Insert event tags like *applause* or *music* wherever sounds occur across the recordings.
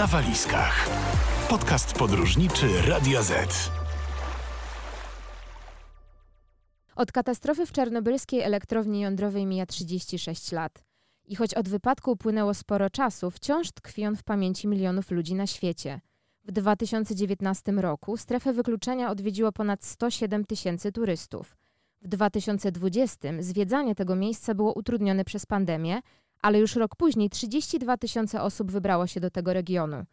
na walizkach. Podcast podróżniczy Radio Z. Od katastrofy w czarnobylskiej elektrowni jądrowej mija 36 lat. I choć od wypadku upłynęło sporo czasu, wciąż tkwi on w pamięci milionów ludzi na świecie. W 2019 roku strefę wykluczenia odwiedziło ponad 107 tysięcy turystów. W 2020 zwiedzanie tego miejsca było utrudnione przez pandemię, ale już rok później 32 tysiące osób wybrało się do tego regionu.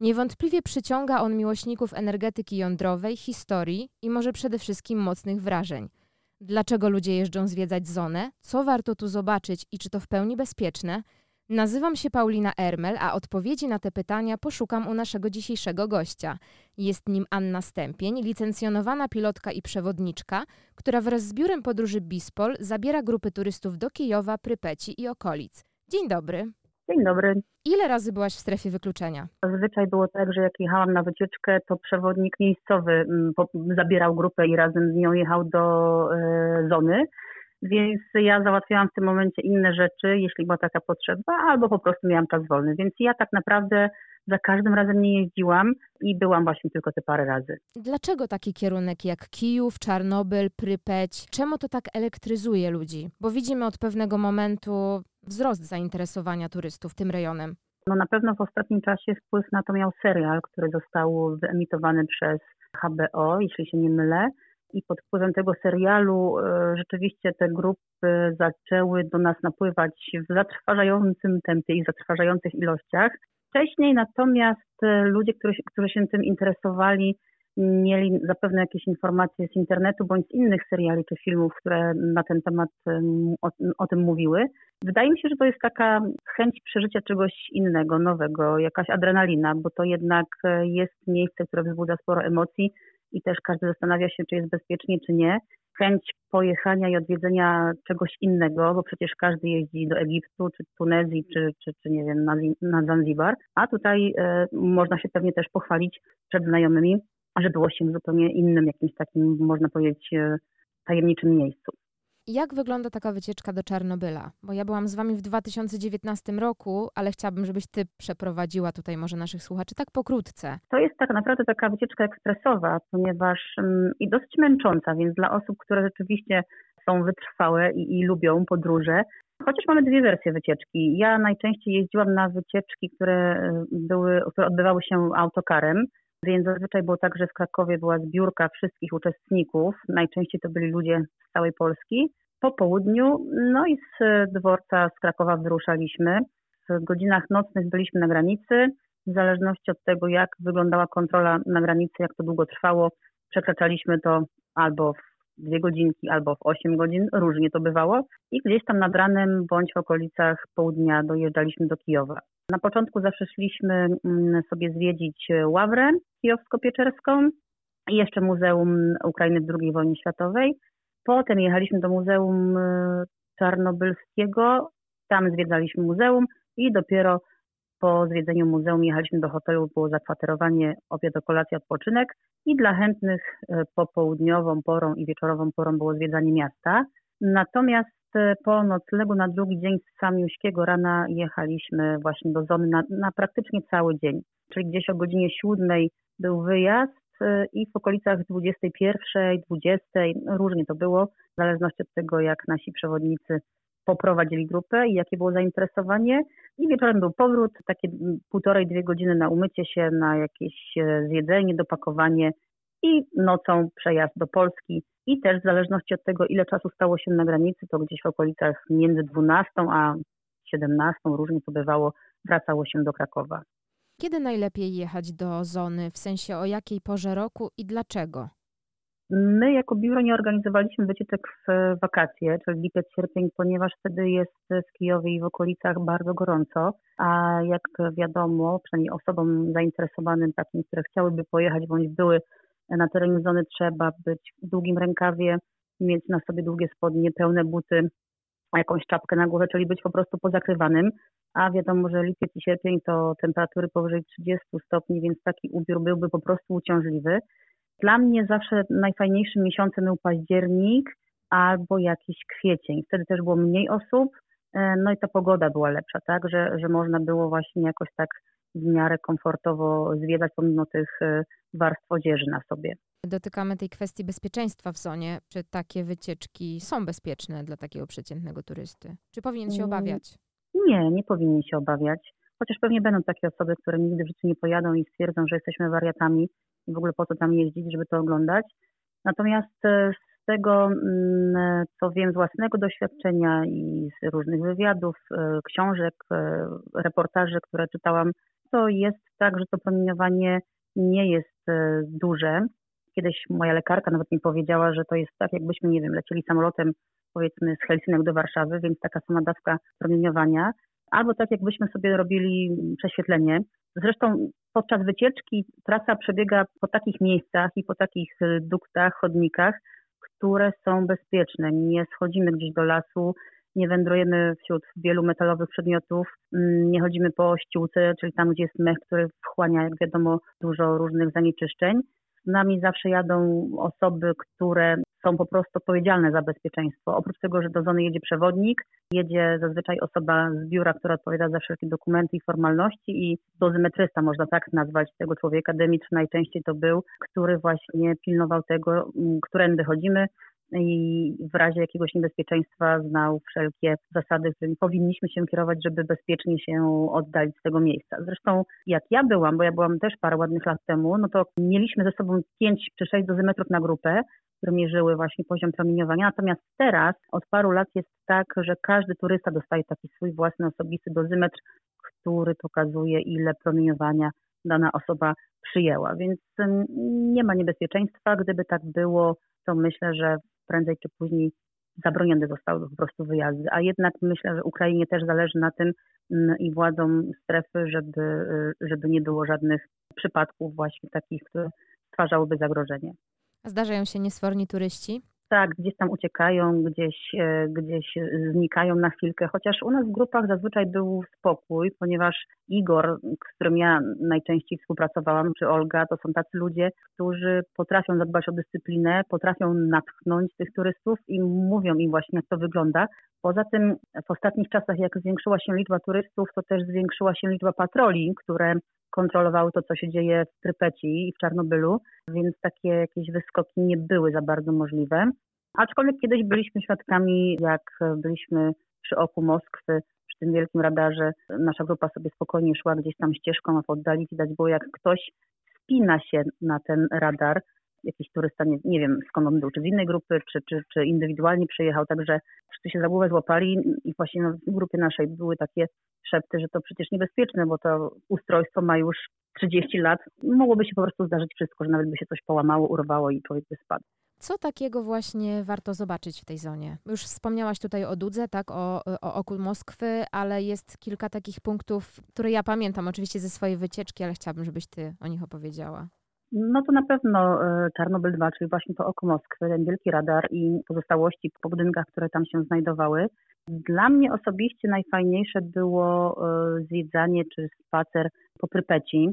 Niewątpliwie przyciąga on miłośników energetyki jądrowej, historii i może przede wszystkim mocnych wrażeń. Dlaczego ludzie jeżdżą zwiedzać zonę? Co warto tu zobaczyć i czy to w pełni bezpieczne? Nazywam się Paulina Ermel, a odpowiedzi na te pytania poszukam u naszego dzisiejszego gościa. Jest nim Anna Stępień, licencjonowana pilotka i przewodniczka, która wraz z biurem podróży Bispol zabiera grupy turystów do Kijowa, Prypeci i okolic. Dzień dobry. Dzień dobry. Ile razy byłaś w strefie wykluczenia? Zazwyczaj było tak, że jak jechałam na wycieczkę, to przewodnik miejscowy mm, zabierał grupę i razem z nią jechał do e, zony. Więc ja załatwiałam w tym momencie inne rzeczy, jeśli była taka potrzeba, albo po prostu miałam czas wolny. Więc ja tak naprawdę za każdym razem nie jeździłam i byłam właśnie tylko te parę razy. Dlaczego taki kierunek jak Kijów, Czarnobyl, Prypeć? Czemu to tak elektryzuje ludzi? Bo widzimy od pewnego momentu wzrost zainteresowania turystów tym rejonem. No na pewno w ostatnim czasie wpływ na to miał serial, który został wyemitowany przez HBO, jeśli się nie mylę. I pod wpływem tego serialu e, rzeczywiście te grupy zaczęły do nas napływać w zatrważającym tempie i zatrważających ilościach. Wcześniej natomiast e, ludzie, którzy, którzy się tym interesowali, mieli zapewne jakieś informacje z internetu bądź z innych seriali czy filmów, które na ten temat o, o, tym mówiły. Wydaje mi się, że to jest taka chęć przeżycia czegoś innego, nowego, jakaś adrenalina, bo to jednak e, jest miejsce, które wzbudza sporo emocji i też każdy zastanawia się, czy jest bezpiecznie, czy nie. Chęć pojechania i odwiedzenia czegoś innego, bo przecież każdy jeździ do Egiptu, czy Tunezji, czy, czy, czy nie wiem, na, Zanzibar, a tutaj e, można się pewnie też pochwalić przed znajomymi, że było się w zupełnie innym, jakimś takim, można powiedzieć, e, tajemniczym miejscu. Jak wygląda taka wycieczka do Czarnobyla? Bo ja byłam z wami w 2019 roku, ale chciałabym, żebyś ty przeprowadziła tutaj może naszych słuchaczy tak pokrótce. To jest tak naprawdę taka wycieczka ekspresowa, ponieważ um, i dosyć męcząca, więc dla osób, które rzeczywiście są wytrwałe i, i lubią podróże, Chociaż mamy dwie wersje wycieczki. Ja najczęściej jeździłam na wycieczki, które e, były, które odbywały się autokarem, więc zazwyczaj było tak, że w Krakowie była zbiórka wszystkich uczestników. Najczęściej to byli ludzie z całej Polski. Po południu, no i z dworca z Krakowa wyruszaliśmy. W godzinach nocnych byliśmy na granicy. W zależności od tego, jak wyglądała kontrola na granicy, jak to długo trwało, przekraczaliśmy to albo w dwie godzinki, albo w osiem godzin, różnie to bywało. I gdzieś tam nad ranem bądź w okolicach południa dojeżdżaliśmy do Kijowa. Na początku zawsze szliśmy mm, sobie zwiedzić Ławrę kijowsko-pieczerską i jeszcze Muzeum Ukrainy w II wojnie światowej. Potem jechaliśmy do Muzeum y, Czarnobylskiego, tam zwiedzaliśmy muzeum i dopiero po zwiedzeniu muzeum jechaliśmy do hotelu, było zakwaterowanie, obiad, kolacja, odpoczynek i dla chętnych y, popołudniową porą i wieczorową porą było zwiedzanie miasta. Natomiast po noclegu na drugi dzień z Samiuśkiego rana jechaliśmy właśnie do zony na, na praktycznie cały dzień. Czyli gdzieś o godzinie siódmej był wyjazd y, i w okolicach 21, 20, różnie to było, w zależności od tego, jak nasi przewodnicy poprowadzili grupę i jakie było zainteresowanie. I wieczorem był powrót, takie półtorej, dwie godziny na umycie się, na jakieś e, zjedzenie, dopakowanie i nocą przejazd do Polski i też w zależności od tego, ile czasu stało się na granicy, to gdzieś w okolicach między 12 a 17, różnie to bywało, wracało się do Krakowa. Kiedy najlepiej jechać do zony, w sensie o jakiej porze roku i dlaczego? My jako biuro nie organizowaliśmy wycieczek w wakacje, czyli lipiec, sierpień, ponieważ wtedy jest w Kijowie i w okolicach bardzo gorąco, a jak wiadomo, przynajmniej osobom zainteresowanym takim, które chciałyby pojechać bądź były na terenie zony trzeba być w długim rękawie, mieć na sobie długie spodnie, pełne buty, jakąś czapkę na głowę, czyli być po prostu pozakrywanym. A wiadomo, że lipiec i sierpień to temperatury powyżej 30 stopni, więc taki ubiór byłby po prostu uciążliwy. Dla mnie zawsze najfajniejszym miesiącem był październik albo jakiś kwiecień. Wtedy też było mniej osób, e, no i ta pogoda była lepsza, tak, że, że można było właśnie jakoś tak w miarę komfortowo zwiedzać pomimo tych e, warstw odzieży na sobie. Dotykamy tej kwestii bezpieczeństwa w zonie. Czy takie wycieczki są bezpieczne dla takiego przeciętnego turysty? Czy powinien się Mm, obawiać? Nie, nie powinien się obawiać. Chociaż pewnie będą takie osoby, które nigdy w życiu nie pojadą i stwierdzą, że jesteśmy wariatami i w ogóle po co tam jeździć, żeby to oglądać. Natomiast e, z tego, mm, co wiem z własnego doświadczenia i z różnych wywiadów, e, książek, e, reportaży, które czytałam, to jest tak, że to promieniowanie nie jest duże. Kiedyś moja lekarka nawet mi powiedziała, że to jest tak, jakbyśmy, nie wiem, lecieli samolotem powiedzmy z Helsinek do Warszawy, więc taka sama dawka promieniowania, albo tak jakbyśmy sobie robili prześwietlenie. Zresztą podczas wycieczki trasa przebiega po takich miejscach i po takich e, duktach, chodnikach, które są bezpieczne. Nie schodzimy gdzieś do lasu, nie wędrujemy wśród wielu metalowych przedmiotów, mm, nie chodzimy po ściółce, czyli tam, gdzie jest mech, który wchłania, jak wiadomo, dużo różnych zanieczyszczeń. Z nami zawsze jadą osoby, które są po prostu odpowiedzialne za bezpieczeństwo. Oprócz tego, że do zony jedzie przewodnik, jedzie zazwyczaj osoba z biura, która odpowiada za wszelkie dokumenty i formalności i dozymetrysta, można tak nazwać tego człowieka. Dymitr najczęściej to był, który właśnie pilnował tego, m, którędy chodzimy i w razie jakiegoś niebezpieczeństwa znał wszelkie zasady, którymi powinniśmy się kierować, żeby bezpiecznie się oddalić z tego miejsca. Zresztą jak ja byłam, bo ja byłam też parę ładnych lat temu, no to mieliśmy ze sobą 5 czy 6 dozymetrów na grupę, które mierzyły właśnie poziom promieniowania. Natomiast teraz od paru lat jest tak, że każdy turysta dostaje taki swój własny osobisty dozymetr, który pokazuje, ile promieniowania dana osoba przyjęła. Więc ym, nie ma niebezpieczeństwa. Gdyby tak było, to myślę, że prędzej czy później zabronione zostałyby po prostu wyjazdy. A jednak myślę, że Ukrainie też zależy na tym mm, i władzom strefy, żeby, y, żeby nie było żadnych przypadków właśnie takich, które stwarzałyby zagrożenie. Zdarzają się niesforni turyści? Tak, gdzieś tam uciekają, gdzieś, e, gdzieś znikają na chwilkę, chociaż u nas w grupach zazwyczaj był spokój, ponieważ Igor, z którym ja najczęściej współpracowałam, czy Olga, to są tacy ludzie, którzy potrafią zadbać o dyscyplinę, potrafią natchnąć tych turystów i mówią im właśnie, jak to wygląda. Poza tym w ostatnich czasach, jak zwiększyła się liczba turystów, to też zwiększyła się liczba patroli, które kontrolowały to, co się dzieje w Trypeci i w Czarnobylu, więc takie jakieś wyskoki nie były za bardzo możliwe. Aczkolwiek kiedyś byliśmy świadkami, jak byliśmy przy oku Moskwy, przy tym wielkim radarze, nasza grupa sobie spokojnie szła gdzieś tam ścieżką, a w oddali widać było, jak ktoś spina się na ten radar. Jakiś turysta, nie, nie wiem skąd on był, czy z innej grupy, czy, czy, czy indywidualnie przyjechał, także wszyscy się za głowę złapali i właśnie no, w grupie naszej były takie szepty, że to przecież niebezpieczne, bo to ustrojstwo ma już 30 lat. Mogłoby się po prostu zdarzyć wszystko, że nawet by się coś połamało, urwało i człowiek by spadł. Co takiego właśnie warto zobaczyć w tej zonie? Już wspomniałaś tutaj o Dudze, tak, o, o oku Moskwy, ale jest kilka takich punktów, które ja pamiętam oczywiście ze swojej wycieczki, ale chciałabym, żebyś ty o nich opowiedziała. No to na pewno e, Czarnobyl 2, czyli właśnie to oko Moskwy, ten wielki radar i pozostałości po budynkach, które tam się znajdowały. Dla mnie osobiście najfajniejsze było e, zwiedzanie czy spacer po Prypeci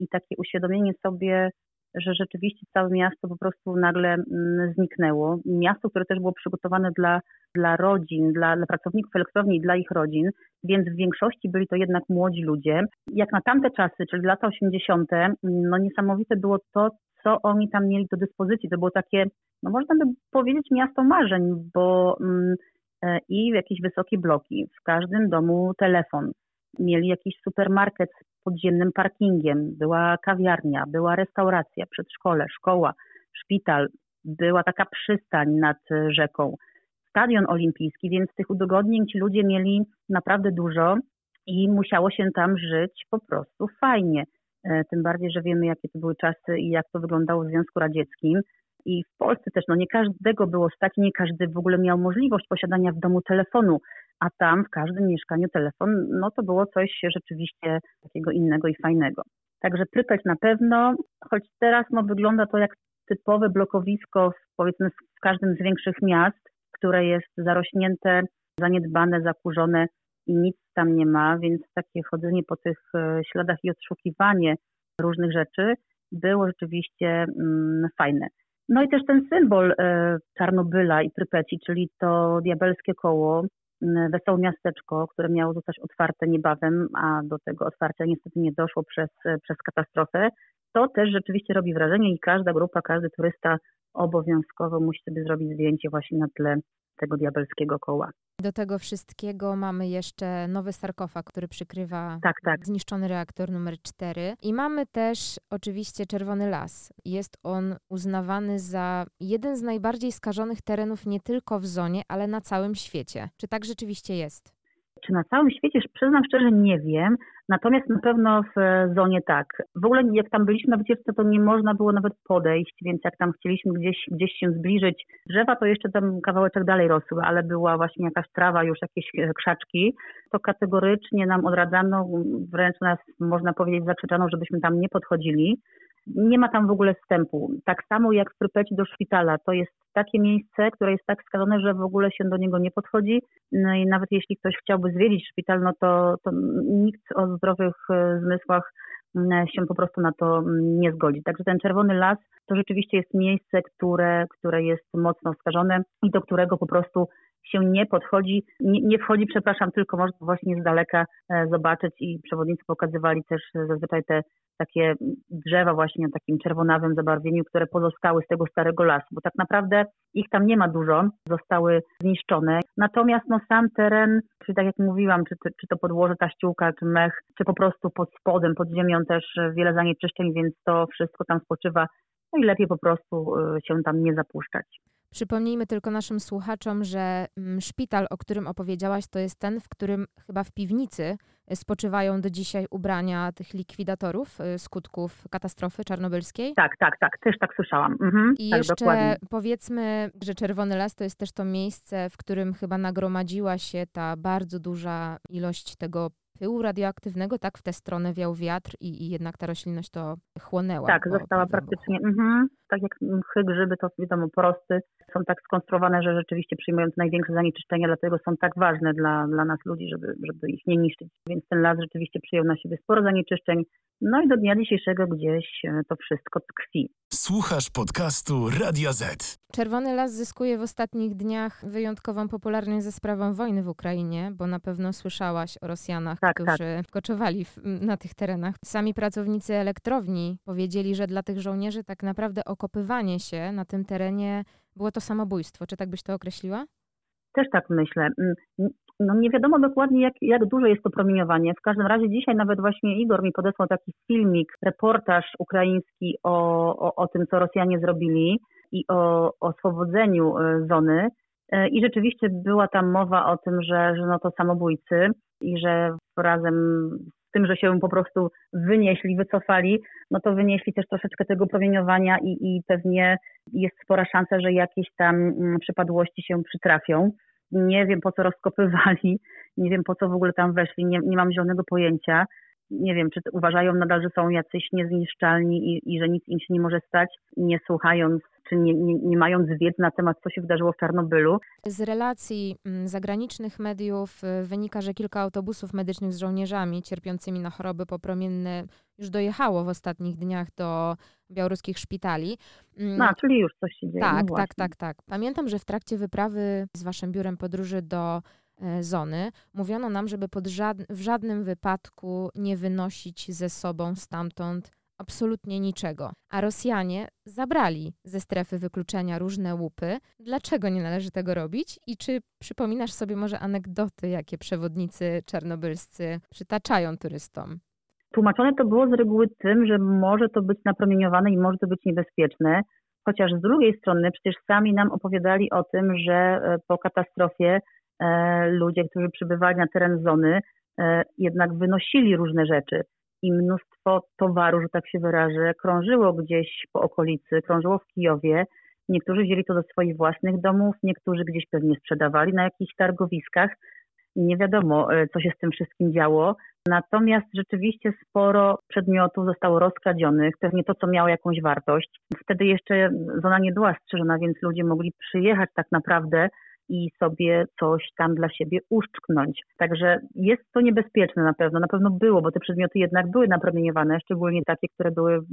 i takie uświadomienie sobie, że rzeczywiście całe miasto po prostu nagle mm, zniknęło. Miasto, które też było przygotowane dla, dla rodzin, dla, dla pracowników elektrowni i dla ich rodzin, więc w większości byli to jednak młodzi ludzie. Jak na tamte czasy, czyli lata 80., no niesamowite było to, co oni tam mieli do dyspozycji. To było takie, no można by powiedzieć, miasto marzeń, bo mm, e, i jakieś wysokie bloki, w każdym domu telefon. Mieli jakiś supermarket podziemnym parkingiem, była kawiarnia, była restauracja, przedszkole, szkoła, szpital, była taka przystań nad e, rzeką, stadion olimpijski, więc tych udogodnień ci ludzie mieli naprawdę dużo i musiało się tam żyć po prostu fajnie. E, Tym bardziej, że wiemy, jakie to były czasy i jak to wyglądało w Związku Radzieckim. I w Polsce też, no nie każdego było stać, nie każdy w ogóle miał możliwość posiadania w domu telefonu, a tam w każdym mieszkaniu telefon, no to było coś rzeczywiście takiego innego i fajnego. Także Prypeć na pewno, choć teraz no, wygląda to jak typowe blokowisko w, powiedzmy w każdym z większych miast, które jest zarośnięte, zaniedbane, zakurzone i nic tam nie ma, więc takie chodzenie po tych e, śladach i odszukiwanie różnych rzeczy było rzeczywiście mm, fajne. No i też ten symbol e, Czarnobyla i Prypeci, czyli to diabelskie koło, Wesołe Miasteczko, które miało zostać otwarte niebawem, a do tego otwarcia niestety nie doszło przez, przez katastrofę, to też rzeczywiście robi wrażenie i każda grupa, każdy turysta obowiązkowo musi sobie zrobić zdjęcie właśnie na tle tego diabelskiego koła. Do tego wszystkiego mamy jeszcze nowy sarkofag, który przykrywa tak, tak. zniszczony reaktor numer 4. I mamy też oczywiście Czerwony Las. Jest on uznawany za jeden z najbardziej skażonych terenów nie tylko w zonie, ale na całym świecie. Czy tak rzeczywiście jest? Czy na całym świecie, przyznam szczerze, nie wiem. Natomiast na pewno w e, zonie tak. W ogóle jak tam byliśmy na wycieczce, to nie można było nawet podejść, więc jak tam chcieliśmy gdzieś, gdzieś się zbliżyć, drzewa to jeszcze tam kawałeczek dalej rosły, ale była właśnie jakaś trawa, już jakieś e, krzaczki, to kategorycznie nam odradzano, wręcz nas można powiedzieć zaczeczano, żebyśmy tam nie podchodzili. Nie ma tam w ogóle wstępu. Tak samo jak w Prypeci do szpitala. To jest takie miejsce, które jest tak skazane, że w ogóle się do niego nie podchodzi. No i nawet jeśli ktoś chciałby zwiedzić szpital, no to, to nikt o zdrowych e, zmysłach się po prostu na to nie zgodzi. Także ten czerwony las to rzeczywiście jest miejsce, które, które jest mocno skażone i do którego po prostu się nie podchodzi, nie, nie wchodzi, przepraszam, tylko można właśnie z daleka e, zobaczyć i przewodnicy pokazywali też zazwyczaj te takie drzewa właśnie o takim czerwonawym zabarwieniu, które pozostały z tego starego lasu, bo tak naprawdę ich tam nie ma dużo, zostały zniszczone. Natomiast no, sam teren, czy tak jak mówiłam, czy, czy to podłoże, ta ściółka, czy mech, czy po prostu pod spodem, pod ziemią też wiele zanieczyszczeń, więc to wszystko tam spoczywa najlepiej po prostu e, się tam nie zapuszczać. Przypomnijmy tylko naszym słuchaczom, że mm, szpital, o którym opowiedziałaś, to jest ten, w którym chyba w piwnicy spoczywają do dzisiaj ubrania tych likwidatorów y, skutków katastrofy czarnobylskiej. Tak, tak, tak, też tak słyszałam. Mhm, I tak, jeszcze dokładnie. powiedzmy, że Czerwony Las to jest też to miejsce, w którym chyba nagromadziła się ta bardzo duża ilość tego pyłu radioaktywnego, tak w tę stronę wiał wiatr i, i jednak ta roślinność to chłonęła. Tak, została praktycznie, mhm, tak jak mchy, grzyby, to wiadomo, porosty są tak skonstruowane, że rzeczywiście przyjmują największe zanieczyszczenia, dlatego są tak ważne dla, dla nas ludzi, żeby, żeby ich nie niszczyć. Więc ten las rzeczywiście przyjął na siebie sporo zanieczyszczeń, no i do dnia dzisiejszego gdzieś e, to wszystko tkwi. Słuchasz podcastu Radia Z. Czerwony Las zyskuje w ostatnich dniach wyjątkową popularność ze sprawą wojny w Ukrainie, bo na pewno słyszałaś o Rosjanach, tak, którzy tak. koczowali w, na tych terenach. Sami pracownicy elektrowni powiedzieli, że dla tych żołnierzy tak naprawdę okopywanie się na tym terenie było to samobójstwo. Czy tak byś to określiła? Też tak myślę. Mm, no nie wiadomo dokładnie, jak, jak duże jest to promieniowanie. W każdym razie dzisiaj nawet właśnie Igor mi podesłał taki filmik, reportaż ukraiński o, o, o tym, co Rosjanie zrobili i o oswobodzeniu e, zony. E, I rzeczywiście była tam mowa o tym, że, że no to samobójcy i że razem tym, że się po prostu wynieśli, wycofali, no to wynieśli też troszeczkę tego promieniowania i, i pewnie jest spora szansa, że jakieś tam mm, przypadłości się przytrafią. Nie wiem po co rozkopywali, nie wiem po co w ogóle tam weszli, nie, nie mam zielonego pojęcia. Nie wiem, czy uważają nadal, że są jacyś niezniszczalni i, i że nic im się nie może stać, nie słuchając czy nie, nie, nie mając wiedzy na temat, co się wydarzyło w Czarnobylu. Z relacji mm, zagranicznych mediów y, wynika, że kilka autobusów medycznych z żołnierzami cierpiącymi na choroby popromienne już dojechało w ostatnich dniach do białoruskich szpitali. Mm, no, czyli już coś się dzieje. Tak, no tak, tak, tak. Pamiętam, że w trakcie wyprawy z waszym biurem podróży do e, zony mówiono nam, żeby żad w żadnym wypadku nie wynosić ze sobą stamtąd absolutnie niczego. A Rosjanie zabrali ze strefy wykluczenia różne łupy. Dlaczego nie należy tego robić? I czy przypominasz sobie może anegdoty, jakie przewodnicy czarnobylscy przytaczają turystom? Tłumaczone to było z reguły tym, że może to być napromieniowane i może to być niebezpieczne. Chociaż z drugiej strony przecież sami nam opowiadali o tym, że e, po katastrofie e, ludzie, którzy przybywali na teren zony, e, jednak wynosili różne rzeczy i mnóstwo towaru, że tak się wyrażę, krążyło gdzieś po okolicy, krążyło w Kijowie. Niektórzy wzięli to do swoich własnych domów, niektórzy gdzieś pewnie sprzedawali na jakichś targowiskach. Nie wiadomo, e, co się z tym wszystkim działo. Natomiast rzeczywiście sporo przedmiotów zostało rozkradzionych, pewnie to, co miało jakąś wartość. Wtedy jeszcze zona nie była strzeżona, więc ludzie mogli przyjechać tak naprawdę i sobie coś tam dla siebie uszczknąć. Także jest to niebezpieczne na pewno, na pewno było, bo te przedmioty jednak były napromieniowane, szczególnie takie, które były mm,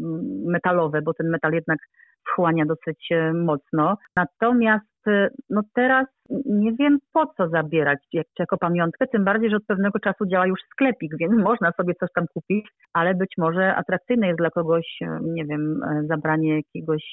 metalowe, bo ten metal jednak wchłania dosyć e, mocno. Natomiast e, no teraz nie wiem po co zabierać jak, jako pamiątkę, tym bardziej, że od pewnego czasu działa już sklepik, więc *laughs* można sobie coś tam kupić, ale być może atrakcyjne jest dla kogoś, e, nie wiem, zabranie jakiegoś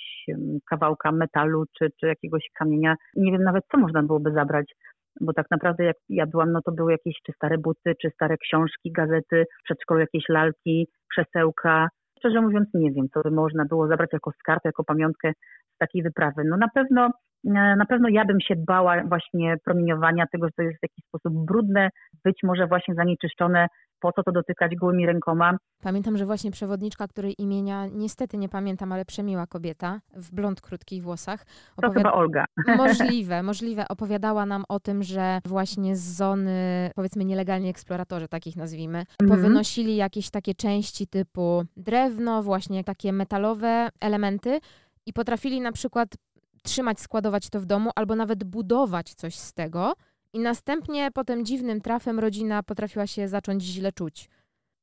kawałka metalu czy, czy jakiegoś kamienia. Nie wiem nawet, co można byłoby zabrać bo tak naprawdę jak ja byłam, no to były jakieś czy stare buty, czy stare książki, gazety, w przedszkolu jakieś lalki, krzesełka. Szczerze mówiąc nie wiem, co by można było zabrać jako skarb, jako pamiątkę z takiej wyprawy. No na pewno e, na pewno ja bym się bała właśnie promieniowania tego, że to jest w jakiś sposób brudne, być może właśnie zanieczyszczone po co to dotykać gołymi rękoma. Pamiętam, że właśnie przewodniczka, której imienia niestety nie pamiętam, ale przemiła kobieta w blond krótkich włosach. Opowiada... To chyba Olga. *laughs* Możliwe, możliwe. Opowiadała nam o tym, że właśnie z zony, powiedzmy nielegalni eksploratorzy, takich nazwijmy, mhm. powynosili jakieś takie części typu drewno, właśnie takie metalowe elementy i potrafili na przykład trzymać, składować to w domu albo nawet budować coś z tego i następnie potem dziwnym trafem rodzina potrafiła się zacząć źle czuć.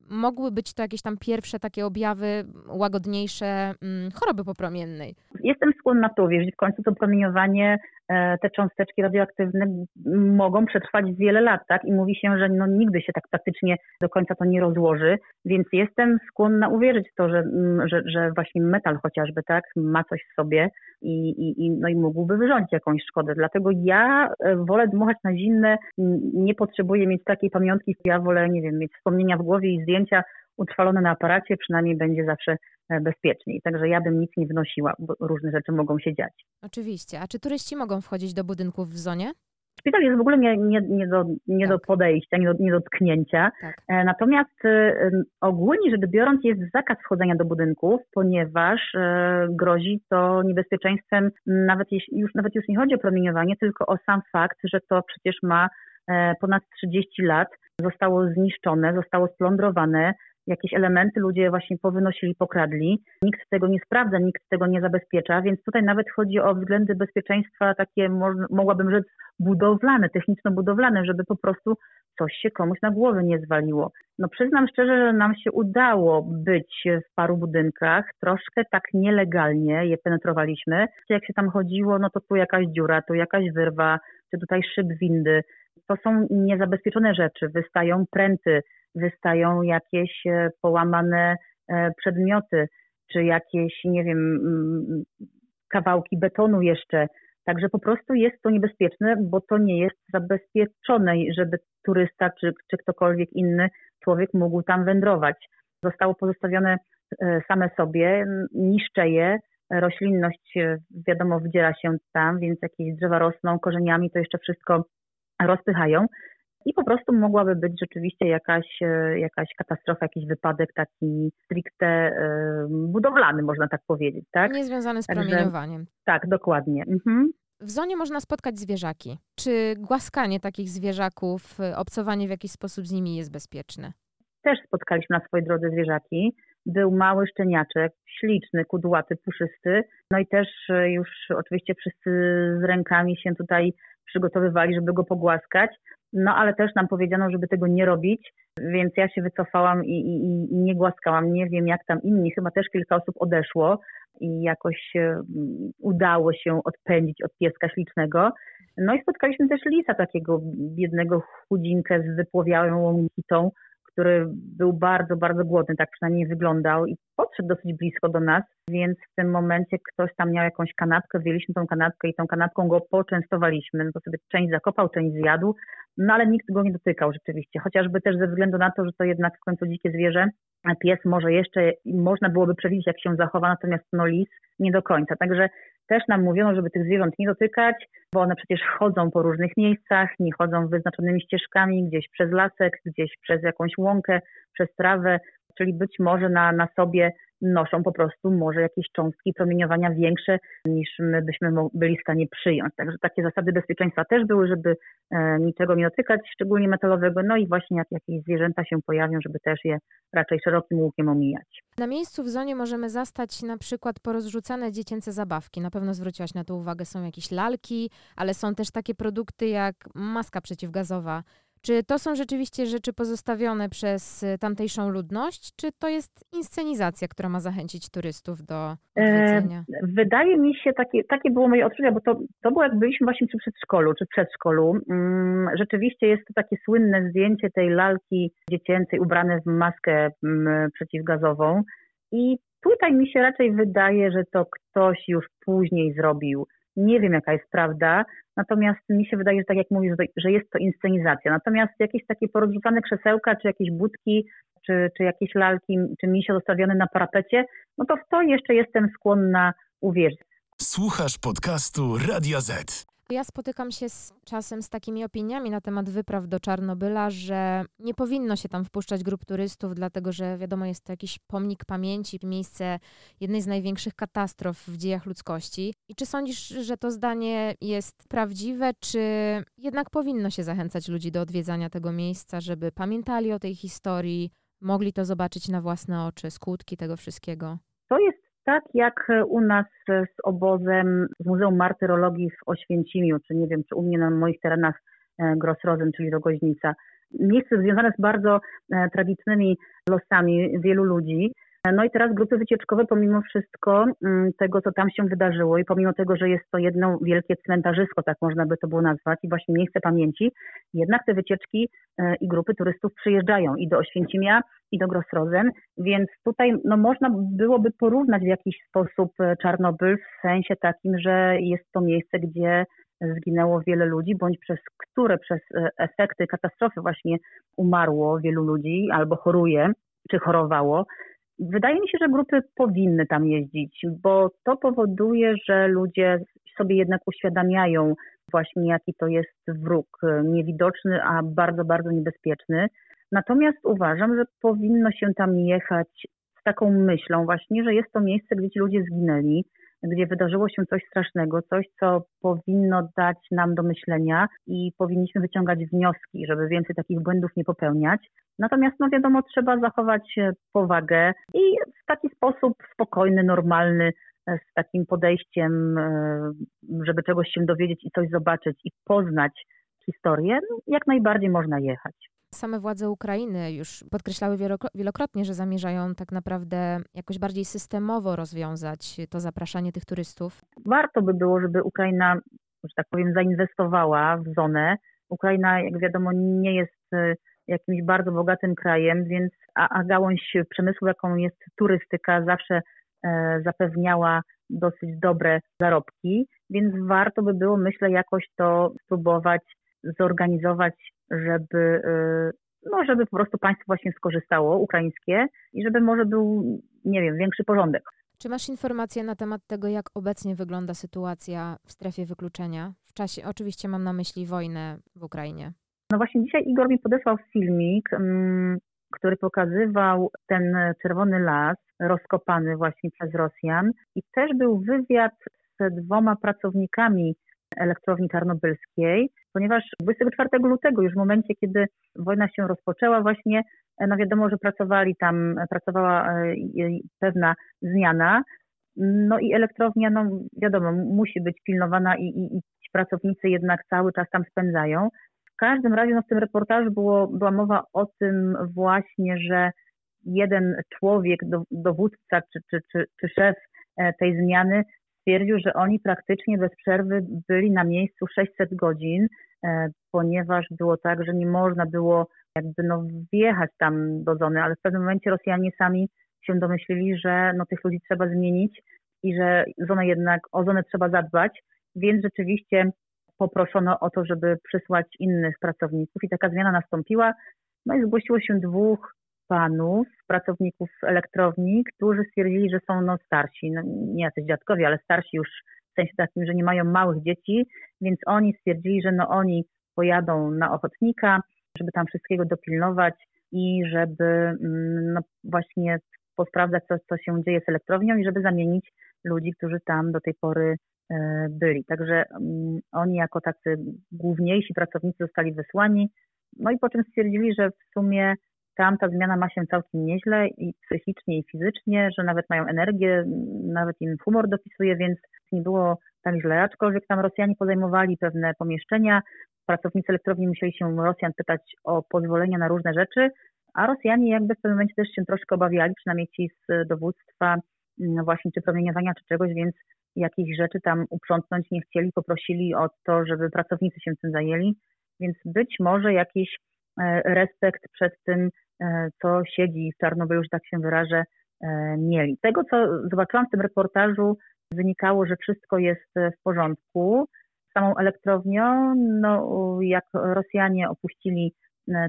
Mogły być to jakieś tam pierwsze takie objawy łagodniejsze mm, choroby popromiennej. Jestem skłonna to uwierzyć. W końcu to promieniowanie te cząsteczki radioaktywne mogą przetrwać wiele lat, tak? I mówi się, że no nigdy się tak praktycznie do końca to nie rozłoży, więc jestem skłonna uwierzyć w to, że, mm, że, że właśnie metal chociażby, tak, ma coś w sobie i, i, no i mógłby wyrządzić jakąś szkodę. Dlatego ja e, wolę dmuchać na zimne, nie potrzebuję mieć takiej pamiątki, ja wolę, nie wiem, mieć wspomnienia w głowie i zdjęcia utrwalone na aparacie, przynajmniej będzie zawsze e, bezpieczniej. Także ja bym nic nie wnosiła, bo różne rzeczy mogą się dziać. Oczywiście. A czy turyści mogą wchodzić do budynków w zonie? Szpital jest w ogóle nie, nie, nie, do, nie tak. do podejścia, nie do, nie do tknięcia. Tak. E, natomiast e, ogólnie rzecz biorąc jest zakaz wchodzenia do budynków, ponieważ grozi to niebezpieczeństwem, nawet jeśli, już, nawet już nie chodzi o promieniowanie, tylko o sam fakt, że to przecież ma ponad 30 lat, zostało zniszczone, zostało splądrowane, jakieś elementy ludzie właśnie powynosili, pokradli. Nikt tego nie sprawdza, nikt tego nie zabezpiecza, więc tutaj nawet chodzi o względy bezpieczeństwa takie, mogłabym rzec, budowlane, techniczno-budowlane, żeby po prostu coś się komuś na głowę nie zwaliło. No przyznam szczerze, że nam się udało być w paru budynkach, troszkę tak nielegalnie je penetrowaliśmy. Jak się tam chodziło, no to tu jakaś dziura, tu jakaś wyrwa, czy tutaj szyb windy. To są niezabezpieczone rzeczy, wystają pręty, wystają jakieś e, połamane e, przedmioty, czy jakieś, nie wiem, mm, kawałki betonu jeszcze. Także po prostu jest to niebezpieczne, bo to nie jest zabezpieczone, żeby turysta czy, czy ktokolwiek inny człowiek mógł tam wędrować. Zostało pozostawione e, same sobie, niszcze je, roślinność wiadomo wdziera się tam, więc jakieś drzewa rosną korzeniami, to jeszcze wszystko rozpychają i po prostu mogłaby być rzeczywiście jakaś, e, jakaś katastrofa, jakiś wypadek taki stricte e, budowlany, można tak powiedzieć. Tak? Niezwiązany z promieniowaniem. Także, tak, dokładnie. Mhm. W zonie można spotkać zwierzaki. Czy głaskanie takich zwierzaków, obcowanie w jakiś sposób z nimi jest bezpieczne? Też spotkaliśmy na swojej drodze zwierzaki. Był mały szczeniaczek, śliczny, kudłaty, puszysty. No i też e, już oczywiście wszyscy z rękami się tutaj przygotowywali, żeby go pogłaskać. No ale też nam powiedziano, żeby tego nie robić, więc ja się wycofałam i, i, i nie głaskałam. Nie wiem jak tam inni, chyba też kilka osób odeszło i jakoś udało się odpędzić od pieska ślicznego. No i spotkaliśmy też lisa takiego biednego chudzinkę z wypłowiałą kitą, który był bardzo, bardzo głodny, tak przynajmniej wyglądał i podszedł dosyć blisko do nas, więc w tym momencie ktoś tam miał jakąś kanapkę, wzięliśmy tą kanapkę i tą kanapką go poczęstowaliśmy, no to sobie część zakopał, część zjadł, no ale nikt go nie dotykał rzeczywiście, chociażby też ze względu na to, że to jednak w końcu dzikie zwierzę, pies może jeszcze, można byłoby przewidzieć jak się zachowa, natomiast no lis nie do końca, także też nam mówiono, żeby tych zwierząt nie dotykać, bo one przecież chodzą po różnych miejscach, nie chodzą wyznaczonymi ścieżkami, gdzieś przez lasek, gdzieś przez jakąś łąkę, przez trawę, czyli być może na, na sobie noszą po prostu może jakieś cząstki promieniowania większe niż my byśmy byli w stanie przyjąć. Także takie zasady bezpieczeństwa też były, żeby e, niczego nie dotykać, szczególnie metalowego, no i właśnie jak jakieś zwierzęta się pojawią, żeby też je raczej szerokim łukiem omijać. Na miejscu w zonie możemy zastać na przykład porozrzucane dziecięce zabawki. Na pewno zwróciłaś na to uwagę, są jakieś lalki, ale są też takie produkty jak maska przeciwgazowa, Czy to są rzeczywiście rzeczy pozostawione przez y, tamtejszą ludność, czy to jest inscenizacja, która ma zachęcić turystów do odwiedzenia? E, wydaje mi się, takie, takie było moje odczucie, bo to, to było jak byliśmy właśnie przy przedszkolu, czy przedszkolu. Mm, rzeczywiście jest to takie słynne zdjęcie tej lalki dziecięcej ubrane w maskę mm, przeciwgazową i tutaj mi się raczej wydaje, że to ktoś już później zrobił. Nie wiem, jaka jest prawda, Natomiast mi się wydaje, że tak jak mówisz, że jest to inscenizacja. Natomiast jakieś takie porozrzucane krzesełka, czy jakieś budki, czy, czy jakieś lalki, czy misie zostawione na parapecie, no to w to jeszcze jestem skłonna uwierzyć. Słuchasz podcastu Radio Z. Ja spotykam się z czasem z takimi opiniami na temat wypraw do Czarnobyla, że nie powinno się tam wpuszczać grup turystów, dlatego że wiadomo, jest to jakiś pomnik pamięci, miejsce jednej z największych katastrof w dziejach ludzkości. I czy sądzisz, że to zdanie jest prawdziwe, czy jednak powinno się zachęcać ludzi do odwiedzania tego miejsca, żeby pamiętali o tej historii, mogli to zobaczyć na własne oczy, skutki tego wszystkiego? To jest tak jak u nas z obozem z Muzeum Martyrologii w Oświęcimiu, czy nie wiem, czy u mnie na moich terenach e, Grossrosen, czyli Rogoźnica. Miejsce związane z bardzo e, tragicznymi losami wielu ludzi. No i teraz grupy wycieczkowe, pomimo wszystko mm, tego, co tam się wydarzyło i pomimo tego, że jest to jedno wielkie cmentarzysko, tak można by to było nazwać, i właśnie miejsce pamięci, jednak te wycieczki e, i grupy turystów przyjeżdżają i do Oświęcimia, i do Grossrosen, więc tutaj no, można byłoby porównać w jakiś sposób e, Czarnobyl w sensie takim, że jest to miejsce, gdzie zginęło wiele ludzi, bądź przez które przez e, efekty katastrofy właśnie umarło wielu ludzi albo choruje, czy chorowało. Wydaje mi się, że grupy powinny tam jeździć, bo to powoduje, że ludzie sobie jednak uświadamiają właśnie, jaki to jest wróg, niewidoczny, a bardzo, bardzo niebezpieczny. Natomiast uważam, że powinno się tam jechać z taką myślą właśnie, że jest to miejsce, gdzie ci ludzie zginęli, gdzie wydarzyło się coś strasznego, coś, co powinno dać nam do myślenia i powinniśmy wyciągać wnioski, żeby więcej takich błędów nie popełniać. Natomiast, no wiadomo, trzeba zachować powagę i w taki sposób spokojny, normalny, z takim podejściem, e, żeby czegoś się dowiedzieć i coś zobaczyć i poznać historię, no, jak najbardziej można jechać. Same władze Ukrainy już podkreślały wielokrotnie, że zamierzają tak naprawdę jakoś bardziej systemowo rozwiązać to zapraszanie tych turystów. Warto by było, żeby Ukraina, że tak powiem, zainwestowała w zonę. Ukraina, jak wiadomo, nie jest e, jakimś bardzo bogatym krajem, więc a, a gałąź przemysłu, jaką jest turystyka, zawsze e, zapewniała dosyć dobre zarobki, więc warto by było, myślę, jakoś to spróbować zorganizować, żeby, y, no, żeby po prostu państwo właśnie skorzystało, ukraińskie, i żeby może był, nie wiem, większy porządek. Czy masz informacje na temat tego, jak obecnie wygląda sytuacja w strefie wykluczenia? W czasie, oczywiście mam na myśli wojnę w Ukrainie. No właśnie dzisiaj Igor mi podesłał filmik, mm, który pokazywał ten czerwony las rozkopany właśnie przez Rosjan i też był wywiad z dwoma pracownikami elektrowni tarnobylskiej, ponieważ 24 lutego, już w momencie, kiedy wojna się rozpoczęła, właśnie no wiadomo, że pracowali tam, pracowała e, pewna zmiana, no i elektrownia, no wiadomo, musi być pilnowana i, i, i ci pracownicy jednak cały czas tam spędzają. W każdym razie no w tym reportażu było, była mowa o tym właśnie, że jeden człowiek, dowódca czy, czy, czy, czy szef e, tej zmiany stwierdził, że oni praktycznie bez przerwy byli na miejscu 600 godzin, e, ponieważ było tak, że nie można było jakby no wjechać tam do zony, ale w pewnym momencie Rosjanie sami się domyślili, że no tych ludzi trzeba zmienić i że zonę jednak, o zonę trzeba zadbać, więc rzeczywiście poproszono o to, żeby przysłać innych pracowników i taka zmiana nastąpiła. No i zgłosiło się dwóch panów, pracowników elektrowni, którzy stwierdzili, że są no starsi, no nie jacyś dziadkowie, ale starsi już w sensie takim, że nie mają małych dzieci, więc oni stwierdzili, że no oni pojadą na ochotnika, żeby tam wszystkiego dopilnować i żeby mm, no właśnie posprawdzać, co, co się dzieje z elektrownią i żeby zamienić ludzi, którzy tam do tej pory e, byli. Także um, oni jako tacy główniejsi pracownicy zostali wysłani, no i po czym stwierdzili, że w sumie tam ta zmiana ma się całkiem nieźle i psychicznie, i fizycznie, że nawet mają energię, nawet im humor dopisuje, więc nie było tak źle. Aczkolwiek tam Rosjanie podejmowali pewne pomieszczenia. Pracownicy elektrowni musieli się Rosjan pytać o pozwolenia na różne rzeczy, a Rosjanie jakby w pewnym momencie też się troszkę obawiali, przynajmniej ci z dowództwa mm, właśnie czy promieniowania, czy czegoś, więc jakichś rzeczy tam uprzątnąć nie chcieli, poprosili o to, żeby pracownicy się tym zajęli, więc być może jakiś e, respekt przed tym, co siedzi w Czarnobylu, że tak się wyrażę, e, mieli. Tego, co zobaczyłam w tym reportażu, wynikało, że wszystko jest w porządku. Samą elektrownią, no, jak Rosjanie opuścili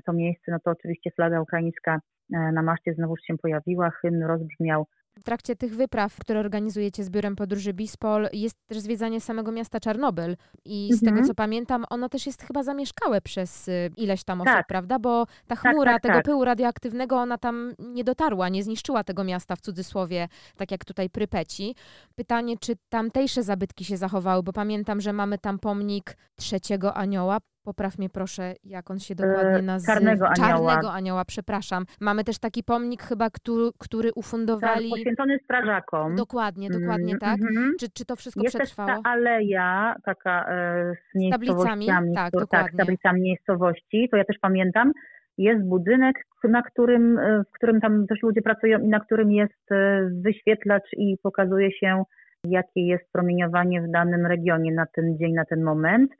to miejsce, no to oczywiście flaga ukraińska na maszcie znowuż się pojawiła, hymn rozbrzmiał w trakcie tych wypraw, które organizujecie z biurem podróży Bispol, jest też zwiedzanie samego miasta Czarnobyl. I z mhm. tego co pamiętam, ono też jest chyba zamieszkałe przez y, ileś tam osób, tak. prawda? Bo ta tak, chmura tak, tak, tego pyłu radioaktywnego, ona tam nie dotarła, nie zniszczyła tego miasta w cudzysłowie, tak jak tutaj Prypeci. Pytanie, czy tamtejsze zabytki się zachowały, bo pamiętam, że mamy tam pomnik trzeciego anioła, Popraw mnie proszę, jak on się dokładnie e, nazywa. Czarnego Anioła. Czarnego Anioła, przepraszam. Mamy też taki pomnik chyba, który, który ufundowali... Tak, poświęcony strażakom. Dokładnie, dokładnie mm, tak. Mm, czy, czy to wszystko Jest przetrwało? Jest ta aleja taka e, z, z tablicami, tak, to, tak, z tablicami miejscowości, to ja też pamiętam. Jest budynek, na którym, e, w którym tam też ludzie pracują i na którym jest e, wyświetlacz i pokazuje się, jakie jest promieniowanie w danym regionie na ten dzień, na ten moment.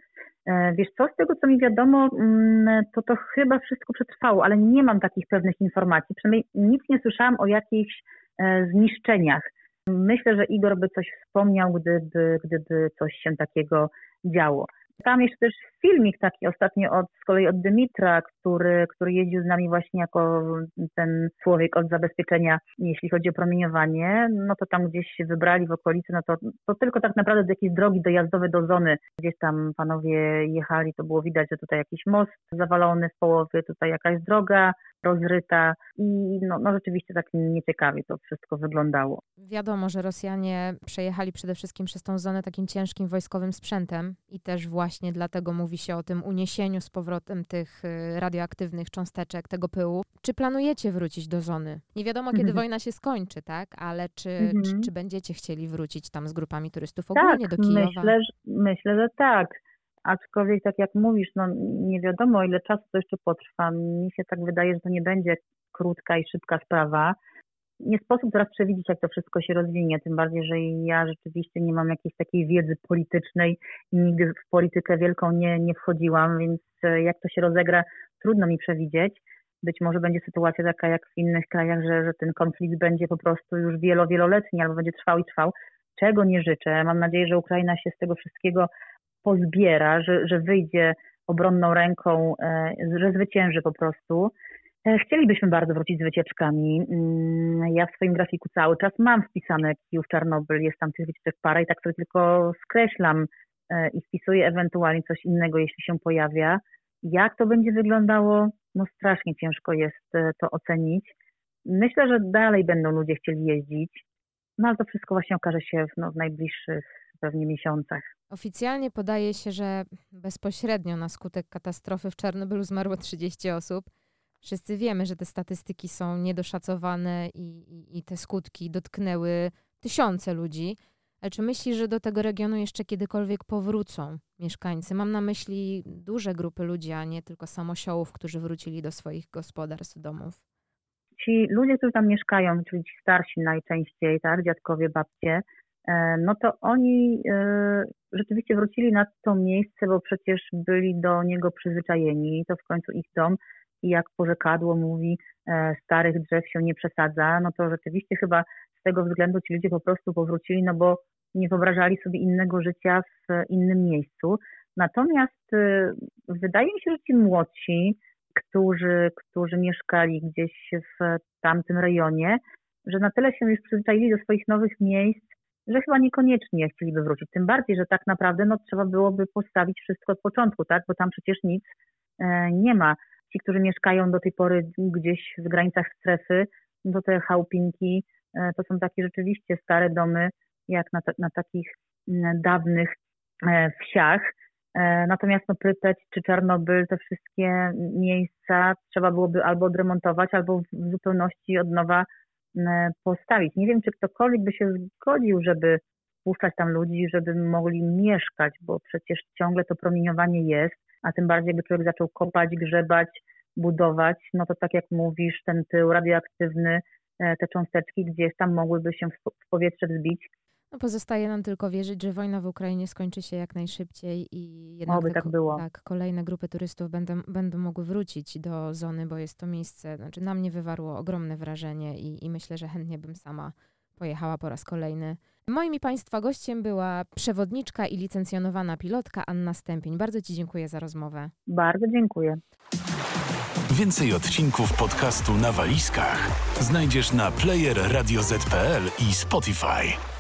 E, wiesz co, z tego co mi wiadomo, mm, to to chyba wszystko przetrwało, ale nie mam takich pewnych informacji. Przynajmniej nic nie słyszałam o jakichś e, zniszczeniach. Myślę, że Igor by coś wspomniał, gdyby, gdyby coś się takiego działo. Tam jeszcze też filmik taki ostatnio od, z kolei od Dymitra, który, który jeździł z nami właśnie jako ten człowiek od zabezpieczenia, jeśli chodzi o promieniowanie, no to tam gdzieś się wybrali w okolicy, no to, to tylko tak naprawdę z jakiejś drogi dojazdowe do zony, gdzieś tam panowie jechali, to było widać, że tutaj jakiś most zawalony w połowie, tutaj jakaś droga, rozryta i no, no rzeczywiście tak nieciekawie to wszystko wyglądało. Wiadomo, że Rosjanie przejechali przede wszystkim przez tą zonę takim ciężkim wojskowym sprzętem i też właśnie dlatego mówi się o tym uniesieniu z powrotem tych y, radioaktywnych cząsteczek, tego pyłu. Czy planujecie wrócić do zony? Nie wiadomo, kiedy mhm. wojna się skończy, tak? Ale czy, mhm. czy, czy, będziecie chcieli wrócić tam z grupami turystów ogólnie tak, do Kijowa? Myślę, myślę, że tak. Aczkolwiek, tak jak mówisz, no nie wiadomo, ile czasu to jeszcze potrwa. Mi się tak wydaje, że to nie będzie krótka i szybka sprawa. Nie sposób teraz przewidzieć, jak to wszystko się rozwinie, tym bardziej, że ja rzeczywiście nie mam jakiejś takiej wiedzy politycznej i nigdy w politykę wielką nie, nie wchodziłam, więc e, jak to się rozegra, trudno mi przewidzieć. Być może będzie sytuacja taka jak w innych krajach, że, że ten konflikt będzie po prostu już wielo, wieloletni albo będzie trwał i trwał, czego nie życzę. Mam nadzieję, że Ukraina się z tego wszystkiego pozbiera, że, że wyjdzie obronną ręką, e, że zwycięży po prostu. E, chcielibyśmy bardzo wrócić z wycieczkami. Mm, ja w swoim grafiku cały czas mam wpisane Kijów Czarnobyl, jest tam tych wycieczek parę i tak sobie tylko skreślam e, i wpisuję ewentualnie coś innego, jeśli się pojawia. Jak to będzie wyglądało? No strasznie ciężko jest to ocenić. Myślę, że dalej będą ludzie chcieli jeździć, no ale to wszystko właśnie okaże się w, no, w najbliższych pewnie miesiącach. Oficjalnie podaje się, że bezpośrednio na skutek katastrofy w Czarnobylu zmarło 30 osób. Wszyscy wiemy, że te statystyki są niedoszacowane i, i, i te skutki dotknęły tysiące ludzi. Ale czy myślisz, że do tego regionu jeszcze kiedykolwiek powrócą mieszkańcy? Mam na myśli duże grupy ludzi, a nie tylko samosiołów, którzy wrócili do swoich gospodarstw, domów. Ci ludzie, którzy tam mieszkają, czyli ci starsi najczęściej, tak, dziadkowie, babcie, E, no to oni e, rzeczywiście wrócili na to miejsce, bo przecież byli do niego przyzwyczajeni. To w końcu ich dom i jak porzekadło mówi, e, starych drzew się nie przesadza, no to rzeczywiście chyba z tego względu ci ludzie po prostu powrócili, no bo nie wyobrażali sobie innego życia w innym miejscu. Natomiast wydaje mi się, że ci młodsi, którzy, którzy mieszkali gdzieś w tamtym rejonie, że na tyle się już przyzwyczaili do swoich nowych miejsc, że chyba niekoniecznie chcieliby wrócić. Tym bardziej, że tak naprawdę no, trzeba byłoby postawić wszystko od początku, tak? bo tam przecież nic e, nie ma. Ci, którzy mieszkają do tej pory gdzieś w granicach strefy, no to te chałupinki e, to są takie rzeczywiście stare domy, jak na, na takich m, dawnych e, wsiach. E, natomiast no, czy Czarnobyl, te wszystkie miejsca trzeba byłoby albo odremontować, albo w zupełności od nowa E, postawić. Nie wiem, czy ktokolwiek by się zgodził, żeby wpuszczać tam ludzi, żeby mogli mieszkać, bo przecież ciągle to promieniowanie jest. a tym bardziej jakby człowiek zaczął kopać, grzebać, budować, no to tak jak mówisz, ten pył radioaktywny, e, te cząsteczki gdzieś tam mogłyby się w powietrze wzbić. No pozostaje nam tylko wierzyć, że wojna w Ukrainie skończy się jak najszybciej i jednak Oby tak było. Tak, kolejne grupy turystów będą, będą mogły wrócić do zony, bo jest to miejsce, znaczy na mnie wywarło ogromne wrażenie i, i myślę, że chętnie bym sama pojechała po raz kolejny. Moim i Państwa gościem była przewodniczka i licencjonowana pilotka Anna Stępień. Bardzo Ci dziękuję za rozmowę. Bardzo dziękuję. Więcej odcinków podcastu na walizkach znajdziesz na player i Spotify.